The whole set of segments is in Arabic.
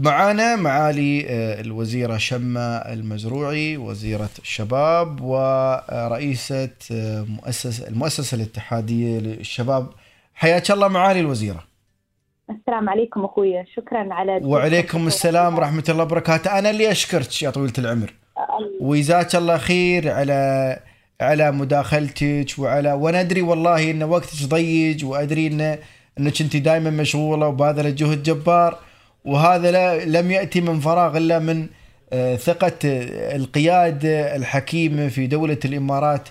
معانا معالي آه، الوزيرة شمة المزروعي وزيرة الشباب ورئيسة آه، مؤسسة المؤسسة الاتحادية للشباب. حياك الله معالي الوزيرة. السلام عليكم أخوي. شكرا على وعليكم السلام ورحمة الله وبركاته. أنا اللي أشكرك يا طويلة العمر. وجزاك الله خير على على مداخلتك وعلى وأنا أدري والله إن وقتك ضيق وأدري ان إنك أنت دائما مشغولة وباذلة جهد جبار. وهذا لم يأتي من فراغ إلا من آه، ثقة القياده الحكيمه في دولة الإمارات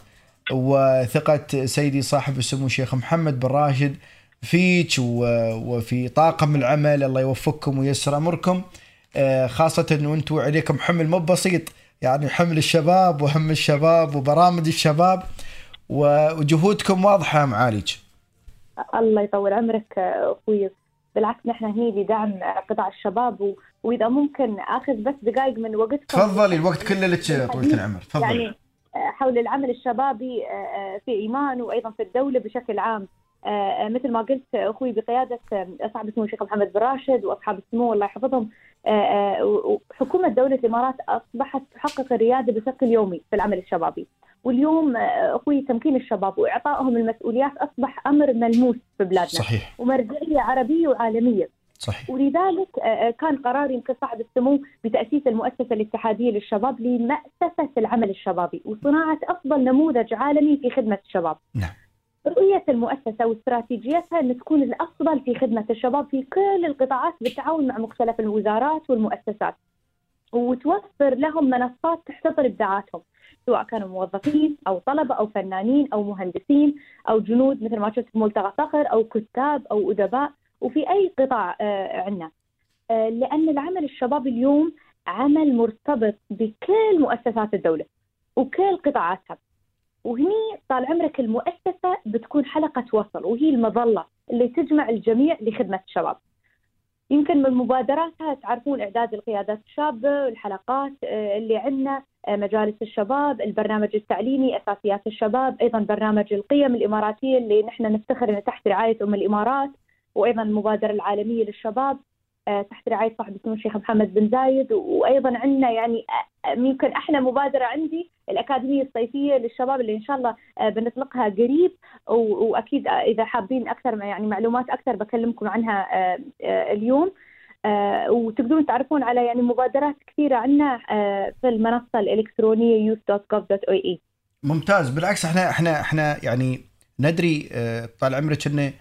وثقة سيدي صاحب السمو الشيخ محمد بن راشد فيك وفي طاقم العمل. الله يوفقكم وييسر أمركم. آه، خاصة وأنتم عليكم حمل مو بسيط يعني حمل الشباب وهم الشباب وبرامج الشباب وجهودكم واضحة معاليك. الله يطول عمرك أخوي. بالعكس نحن هني لدعم قطاع الشباب و... وإذا ممكن آخذ بس دقائق من وقتكم. تفضلي الوقت كله لك طويلة العمر. تفضلي. يعني حول العمل الشبابي في إيمان وأيضا في الدولة بشكل عام. مثل ما قلت أخوي بقيادة صاحب السمو الشيخ محمد بن راشد وأصحاب السمو الله يحفظهم حكومة دولة الإمارات أصبحت تحقق الريادة بشكل يومي في العمل الشبابي. واليوم أخوي تمكين الشباب وإعطائهم المسؤوليات أصبح أمر ملموس في بلادنا. صحيح. ومرجعية عربية وعالمية. صحيح. ولذلك كان قرار يمكن صاحب السمو بتأسيس المؤسسة الاتحادية للشباب لمأسسة العمل الشبابي وصناعة أفضل نموذج عالمي في خدمة الشباب. نعم. رؤية المؤسسة واستراتيجيتها أن تكون الأفضل في خدمة الشباب في كل القطاعات بالتعاون مع مختلف الوزارات والمؤسسات وتوفر لهم منصات تحتضر إبداعاتهم. سواء كانوا موظفين أو طلبة أو فنانين أو مهندسين أو جنود مثل ما شفت ملتقى صخر أو كتاب أو أدباء وفي أي قطاع عندنا لأن العمل الشبابي اليوم عمل مرتبط بكل مؤسسات الدولة وكل قطاعاتها. وهني طال عمرك المؤسسة بتكون حلقة وصل وهي المظلة اللي تجمع الجميع لخدمة الشباب. يمكن من مبادراتها تعرفون إعداد القيادات الشابة الحلقات اللي عندنا مجالس الشباب البرنامج التعليمي أساسيات الشباب أيضا برنامج القيم الإماراتية اللي نحن نفتخر أنه تحت رعاية أم الإمارات وأيضا المبادرة العالمية للشباب. تحت رعاية صاحب السمو الشيخ محمد بن زايد. وأيضا عندنا يعني يمكن أحلى مبادرة عندي الأكاديمية الصيفية للشباب اللي إن شاء الله بنطلقها قريب. وأكيد إذا حابين أكثر يعني معلومات أكثر بكلمكم عنها اليوم. وتقدرون تعرفون على يعني مبادرات كثيرة عندنا في المنصة الإلكترونية youth.gov.ae ممتاز. بالعكس إحنا إحنا إحنا يعني ندري طال عمرك إنه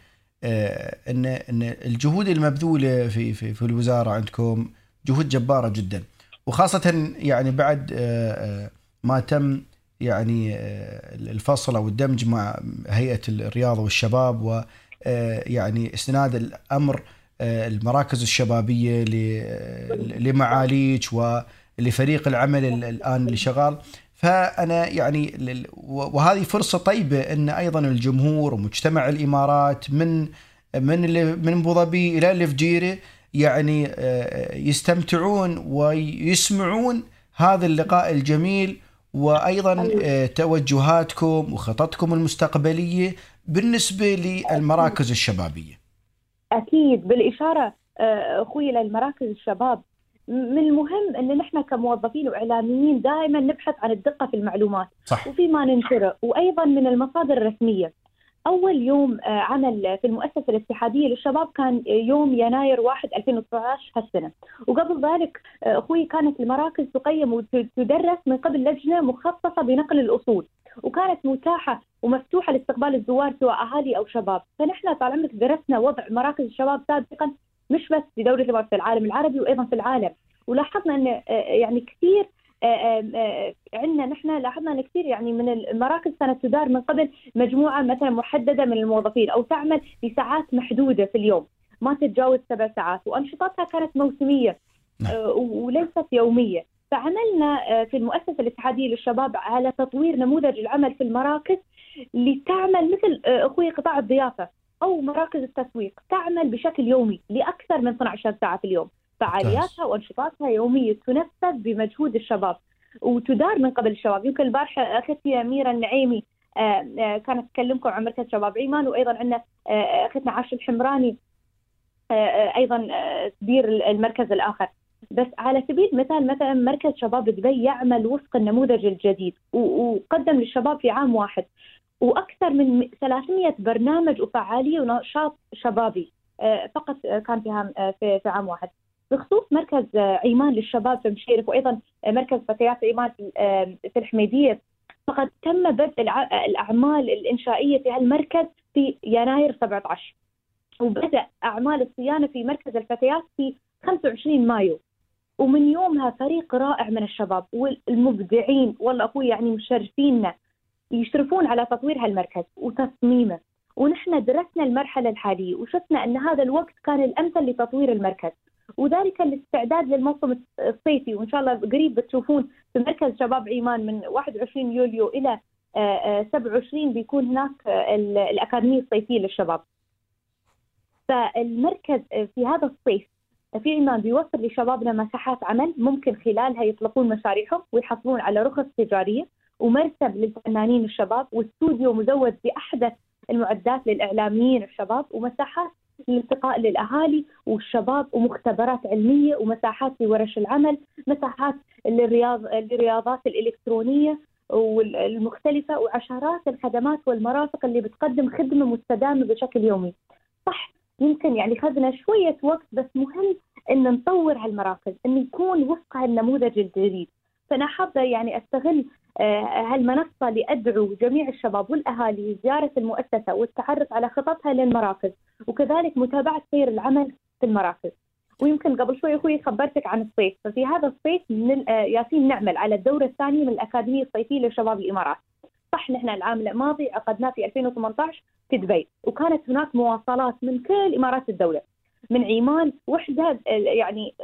ان إن الجهود المبذولة في في في الوزارة عندكم جهود جبارة جدا. وخاصه يعني بعد ما تم يعني الفصل أو الدمج مع هيئة الرياضة والشباب ويعني استناد الأمر المراكز الشبابية لمعاليك ولفريق العمل الآن اللي شغال. فأنا يعني وهذه فرصة طيبة إن أيضا الجمهور ومجتمع الإمارات من من من أبو ظبي إلى الفجيره يعني يستمتعون ويسمعون هذا اللقاء الجميل وأيضا توجهاتكم وخططكم المستقبلية بالنسبة للمراكز الشبابية. أكيد بالإشارة أخوي للمراكز الشباب من المهم إن نحن كموظفين وإعلاميين دائما نبحث عن الدقة في المعلومات. صح. وفي ما ننشره. وأيضا من المصادر الرسمية. أول يوم عمل في المؤسسة الاتحادية للشباب كان يوم يناير 1 2019 هالسنة، وقبل ذلك أخوي كانت المراكز تقيم وتدرس من قبل لجنة مخصصة بنقل الأصول، وكانت متاحة ومفتوحة لاستقبال الزوار سواء أهالي أو شباب، فنحن طال عمرك درسنا وضع مراكز الشباب سابقا مش بس في دولة الإمارات في العالم العربي وأيضا في العالم. ولاحظنا أن يعني كثير عندنا نحن لاحظنا أن كثير يعني من المراكز كانت تدار من قبل مجموعة مثلا محددة من الموظفين أو تعمل بساعات محدودة في اليوم. ما تتجاوز سبع ساعات وأنشطتها كانت موسمية وليست يومية. فعملنا في المؤسسة الاتحادية للشباب على تطوير نموذج العمل في المراكز لتعمل مثل أخوي قطاع الضيافة. أو مراكز التسويق تعمل بشكل يومي لأكثر من 12 ساعة في اليوم، فعالياتها وانشطاتها يومية تنفذ بمجهود الشباب وتدار من قبل الشباب، يمكن البارحة أختي أميرة النعيمي كانت تكلمكم عن مركز شباب عمان وأيضا عندنا أختنا عاش الحمراني أيضا تدير المركز الآخر. بس على سبيل المثال مثلا مركز شباب دبي يعمل وفق النموذج الجديد وقدم للشباب في عام واحد. وأكثر من 300 برنامج وفعالية ونشاط شبابي. فقط كان فيها في عام واحد. بخصوص مركز عيمان للشباب في مشيرف وأيضا مركز فتيات عيمان في الحميدية. فقد تم بدء الأعمال الإنشائية في هالمركز في يناير 17 وبدأ أعمال الصيانة في مركز الفتيات في 25 مايو. ومن يومها فريق رائع من الشباب والمبدعين والله أخوي يعني مشرفيننا. يشرفون على تطوير هالمركز وتصميمه. ونحن درسنا المرحلة الحالية وشفنا أن هذا الوقت كان الأمثل لتطوير المركز. وذلك الاستعداد للموسم الصيفي وإن شاء الله قريب بتشوفون في مركز شباب عيمان من 21 يوليو إلى 27 بيكون هناك الأكاديمية الصيفية للشباب. فالمركز في هذا الصيف في عمان بيوفر لشبابنا مساحات عمل ممكن خلالها يطلقون مشاريعهم ويحصلون على رخص تجارية. ومرتب للفنانين الشباب واستوديو مزود بأحدث المعدات للإعلاميين الشباب ومساحات للالتقاء للأهالي والشباب ومختبرات علمية ومساحات لورش العمل، مساحات للرياض للرياضات الإلكترونية والمختلفة وعشرات الخدمات والمرافق اللي بتقدم خدمة مستدامة بشكل يومي. صح يمكن يعني خذنا شوية وقت بس مهم إن نطور هالمراكز، انه يكون وفق هالنموذج الجديد. فأنا حابة يعني أستغل هالمنصة لأدعو جميع الشباب والأهالي لزيارة المؤسسة والتعرف على خططها للمراكز وكذلك متابعة سير العمل في المراكز. ويمكن قبل شوي أخوي خبرتك عن الصيف ففي هذا الصيف من ياسين نعمل على الدورة الثانية من الأكاديمية الصيفية لشباب الإمارات. صح نحن العام الماضي عقدناه في 2018 في دبي وكانت هناك مواصلات من كل إمارات الدولة. من عيمان وحدة يعني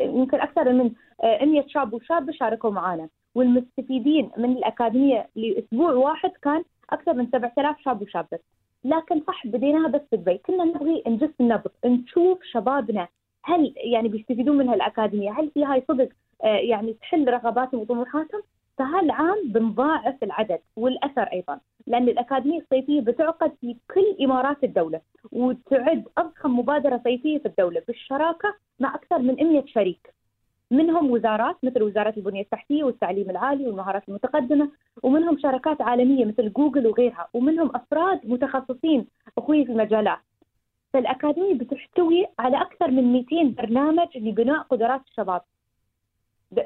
يمكن أكثر من 100 شاب وشابة شاركوا معنا والمستفيدين من الأكاديمية لأسبوع واحد كان أكثر من 7000 شاب وشابة. لكن صح بديناها بس في دبي كنا نبغي نجس النبض نشوف شبابنا هل يعني بيستفيدون من هالأكاديمية هل في هاي صدق يعني تحل رغباتهم وطموحاتهم؟ فهالعام بنضاعف العدد والأثر أيضا لأن الأكاديمية الصيفية بتعقد في كل إمارات الدولة وتعد أضخم مبادرة صيفية في الدولة بالشراكة مع أكثر من 100 شريك. منهم وزارات مثل وزارة البنية التحتية والتعليم العالي والمهارات المتقدمة ومنهم شركات عالمية مثل جوجل وغيرها ومنهم أفراد متخصصين أخوي في المجالات. فالأكاديمية بتحتوي على أكثر من 200 برنامج لبناء قدرات الشباب.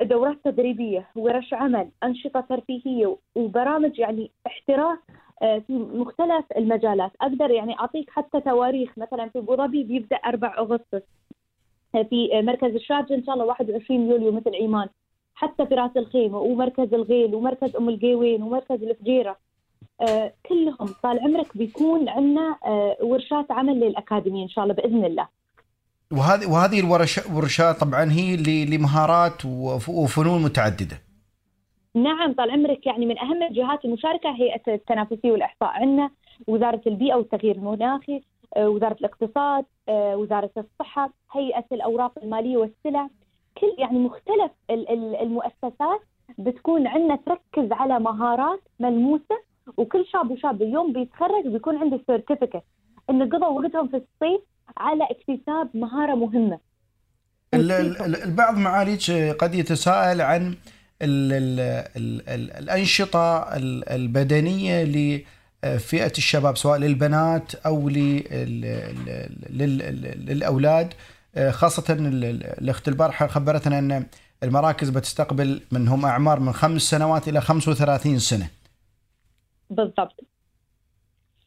دورات تدريبية ورش عمل أنشطة ترفيهية وبرامج يعني احتراف في مختلف المجالات. أقدر يعني أعطيك حتى تواريخ مثلا في أبو ظبي بيبدأ 4 أغسطس. في مركز الشارجة إن شاء الله 21 يوليو مثل عيمان حتى في رأس الخيمة ومركز الغيل ومركز أم القيوين ومركز الفجيرة. آه كلهم طال عمرك بيكون عندنا آه ورشات عمل للأكاديمية إن شاء الله بإذن الله. وهذه وهذه الورشات طبعا هي لمهارات وفنون متعددة. نعم طال عمرك يعني من أهم الجهات المشاركة هيئة التنافسية والإحصاء عندنا. وزارة البيئة والتغيير المناخي وزارة الاقتصاد وزارة الصحة هيئة الأوراق المالية والسلع كل يعني مختلف المؤسسات بتكون عندنا تركز على مهارات ملموسة وكل شاب وشاب اليوم بيتخرج بيكون عنده سيرتيفيكت إنه قضوا وقتهم في الصيف على اكتساب مهارة مهمة. البعض معاليك قد يتساءل عن ال ال ال ال الأنشطة البدنية لفئه الشباب سواء للبنات أو للأولاد خاصة الأخت البارحة خبرتنا أن المراكز بتستقبل منهم أعمار من خمس سنوات إلى 35 سنة. بالضبط.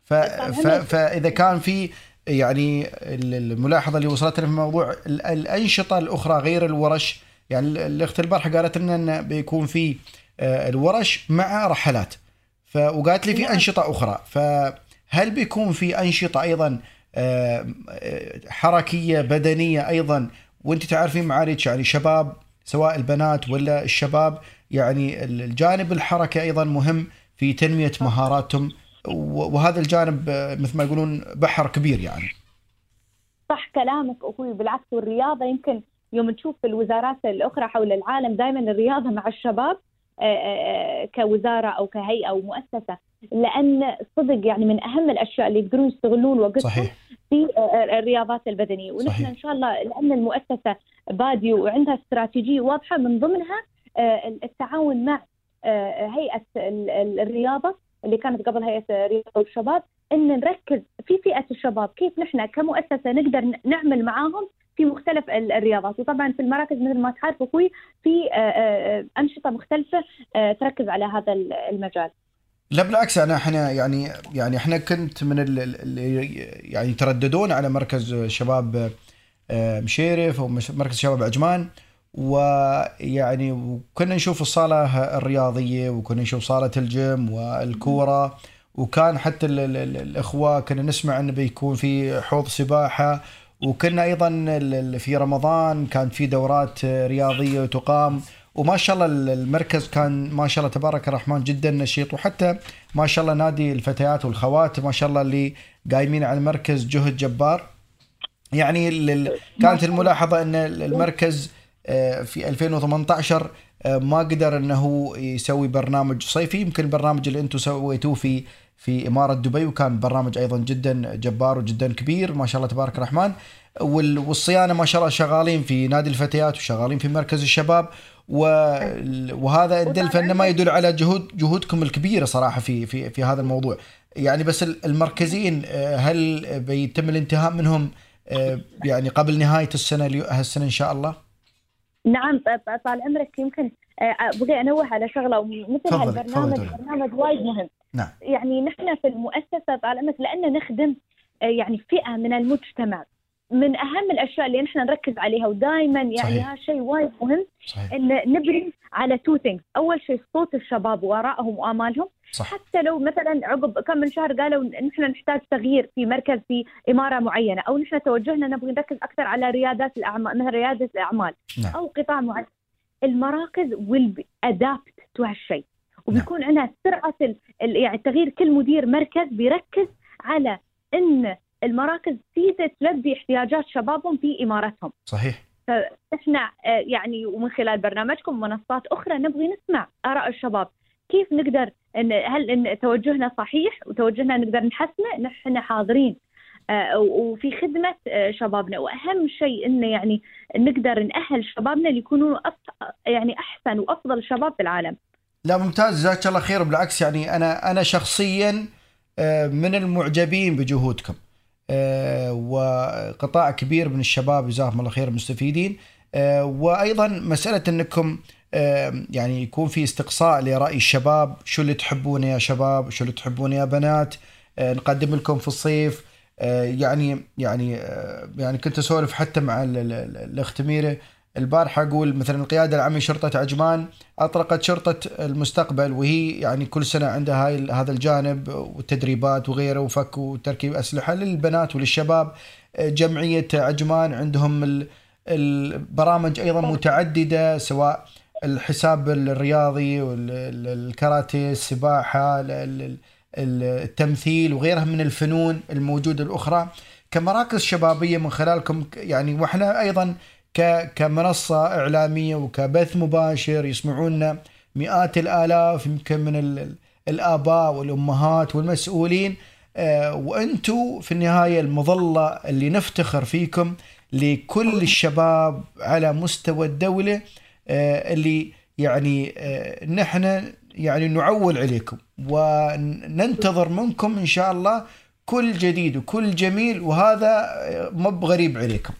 ف... ف... فإذا كان في يعني الملاحظة اللي وصلت لنا في موضوع الأنشطة الأخرى غير الورش يعني الأخت البارحة قالت لنا انه بيكون في الورش مع رحلات ف وقالت لي في أنشطة أخرى. فهل بيكون في أنشطة أيضا حركية بدنية أيضا؟ وأنت تعرفين معاليك يعني شباب سواء البنات ولا الشباب يعني الجانب الحركه أيضا مهم في تنمية مهاراتهم. وهذا الجانب مثل ما يقولون بحر كبير يعني. صح كلامك أخوي بالعكس والرياضة يمكن يوم نشوف الوزارات الأخرى حول العالم دائما الرياضة مع الشباب كوزارة أو كهيئة أو مؤسسة. لأن صدق يعني من أهم الأشياء اللي يقدرون يستغلون وقتهم صحيح. في الرياضات البدنية. ونحن صحيح. إن شاء الله لأن المؤسسة بادي وعندها استراتيجية واضحة من ضمنها آه، التعاون مع آه، هيئة ال- ال- الرياضة اللي كانت قبل هيئة الرياضة والشباب إن نركز في فئة الشباب كيف نحن كمؤسسة نقدر نعمل معاهم في مختلف ال- الرياضات. وطبعا في المراكز مثل ما تعرف أخوي في آه، آه، أنشطة مختلفة آه، تركز على هذا ال- المجال. لا بالعكس أنا إحنا يعني يعني إحنا كنت من ال- ال- اللي يعني يترددون على مركز شباب مشيرف أو مش- مركز شباب عجمان. ويعني وكنا نشوف الصالة الرياضية وكنا نشوف صالة الجيم والكورة. وكان حتى ال ال ال الأخوة كنا نسمع إنه بيكون في حوض سباحة. وكنا أيضا في رمضان كان في دورات رياضية تقام وما شاء الله ال- المركز كان ما شاء الله تبارك الرحمن جدا نشيط وحتى ما شاء الله نادي الفتيات والخوات ما شاء الله اللي قايمين على المركز جهد جبار. يعني ال- كانت الملاحظة إن المركز آه، في 2018 آه، ما قدر إنه يسوي برنامج صيفي. يمكن البرنامج اللي أنتم سويتوه في في إمارة دبي وكان برنامج أيضا جدا جبار وجدا كبير ما شاء الله تبارك الرحمن. وال- والصيانة ما شاء الله شغالين في نادي الفتيات وشغالين في مركز الشباب. وهذا يدل فانما يدل على جهود جهودكم الكبيرة صراحة في في في هذا الموضوع. يعني بس ال- المركزين آه، هل بيتم الانتهاء منهم آه، يعني قبل نهاية السنة هالسنة إن شاء الله؟ نعم طال عمرك يمكن آه، أبغى أنوه على شغلة مثل تفضلي، هالبرنامج. برنامج وايد مهم نعم. يعني نحن في المؤسسة طال عمرك لأن نخدم آه، يعني فئة من المجتمع من أهم الأشياء اللي نحن نركز عليها ودائما يعني. هذا شيء وايد مهم صحيح. إن نبني على two things أول شيء صوت الشباب وآرائهم وآمالهم. صح. حتى لو مثلا عقب كم من شهر قالوا نحن نحتاج تغيير في مركز في إمارة معينة أو نحن توجهنا نبغى نركز أكثر على ريادات الاعمال مثل ريادة الأعمال نعم. أو قطاع معين. المراكز will ادابت تو هالشيء. وبيكون عندها سرعة يعني تغيير كل مدير مركز بيركز على إن المراكز تقدر تلبي احتياجات شبابهم في إمارتهم. صحيح. فإحنا آه، يعني ومن خلال برنامجكم ومنصات أخرى نبغي نسمع آراء الشباب. كيف نقدر إن هل إن توجهنا صحيح وتوجهنا نقدر نحسنه؟ نحن حاضرين. آه، وفي خدمة آه، شبابنا. وأهم شيء انه يعني نقدر نأهل شبابنا ليكونوا يعني أحسن وأفضل شباب في العالم. لا ممتاز. جزاك الله خير. بالعكس يعني أنا أنا شخصيا من المعجبين بجهودكم. وقطاع كبير من الشباب جزاهم الله خير مستفيدين. آه، وأيضا مسألة أنكم آه، يعني يكون في استقصاء لرأي الشباب. شو اللي تحبونه يا شباب؟ شو اللي تحبونه يا بنات؟ آه، نقدم لكم في الصيف. آه، يعني يعني آه، يعني كنت أسولف حتى مع ال- ال- ال- الاخت ميره البارحة أقول مثلا القيادة العامه لشرطه عجمان اطلقت شرطة المستقبل وهي يعني كل سنة عندها هاي هذا الجانب والتدريبات وغيره وفك وتركيب أسلحة للبنات وللشباب. جمعية عجمان عندهم ال- البرامج أيضا متعددة سواء الحساب الرياضي والكاراتيه السباحة ال- ال- التمثيل وغيرها من الفنون الموجودة الأخرى. كمراكز شبابية من خلالكم يعني وإحنا أيضا ك- كمنصة إعلامية وكبث مباشر يسمعونا مئات الآلاف يمكن من ال- ال- الآباء والأمهات والمسؤولين. آه، وأنتم في النهاية المظلة اللي نفتخر فيكم لكل الشباب على مستوى الدولة آه، اللي يعني آه، نحن يعني نعول عليكم وننتظر منكم إن شاء الله كل جديد وكل جميل وهذا مو بغريب عليكم.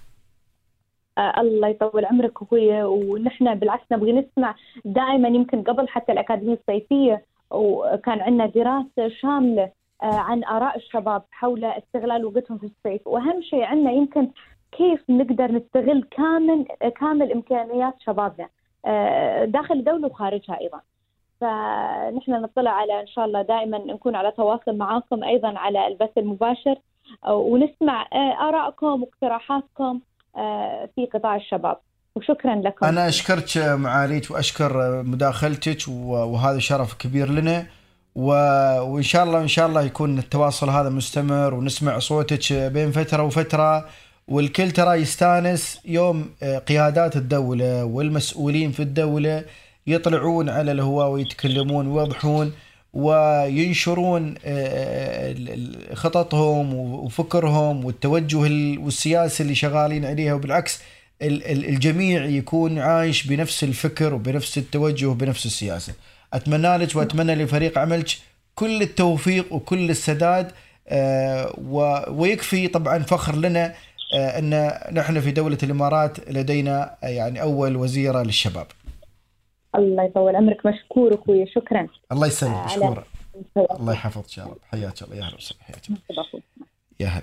الله يطول عمرك أخوي. ونحن بالعكس نبغي نسمع دائما يمكن قبل حتى الأكاديمية الصيفية وكان عندنا دراسة شاملة آه عن آراء الشباب حول استغلال وقتهم في الصيف. وأهم شيء عندنا يمكن كيف نقدر نستغل كامل كامل إمكانيات شبابنا آه داخل الدولة وخارجها أيضا. فنحن نطلع على إن شاء الله دائما نكون على تواصل معاكم أيضا على البث المباشر آه، ونسمع آه، آرائكم واقتراحاتكم. آه، في قطاع الشباب. وشكرا لكم. أنا أشكرك معاليك وأشكر مداخلتك وهذا شرف كبير لنا. وإن شاء الله إن شاء الله يكون التواصل هذا مستمر ونسمع صوتك بين فترة وفترة. والكل ترى يستانس يوم قيادات الدولة والمسؤولين في الدولة يطلعون على الهواء ويتكلمون ويوضحون وينشرون آه، خططهم وفكرهم والتوجه والسياسة اللي شغالين عليها وبالعكس الجميع يكون عايش بنفس الفكر وبنفس التوجه وبنفس السياسة. أتمنى لك وأتمنى لفريق عملك كل التوفيق وكل السداد آه، ويكفي طبعا فخر لنا آه، أن نحن في دولة الإمارات لدينا يعني أول وزيرة للشباب. الله يطول عمرك. مشكور أخوي. شكرا. الله يسلمك مشكور. الله يحفظك يا رب. حياك الله. يا أهلا وسهلا. حياك يا هلا.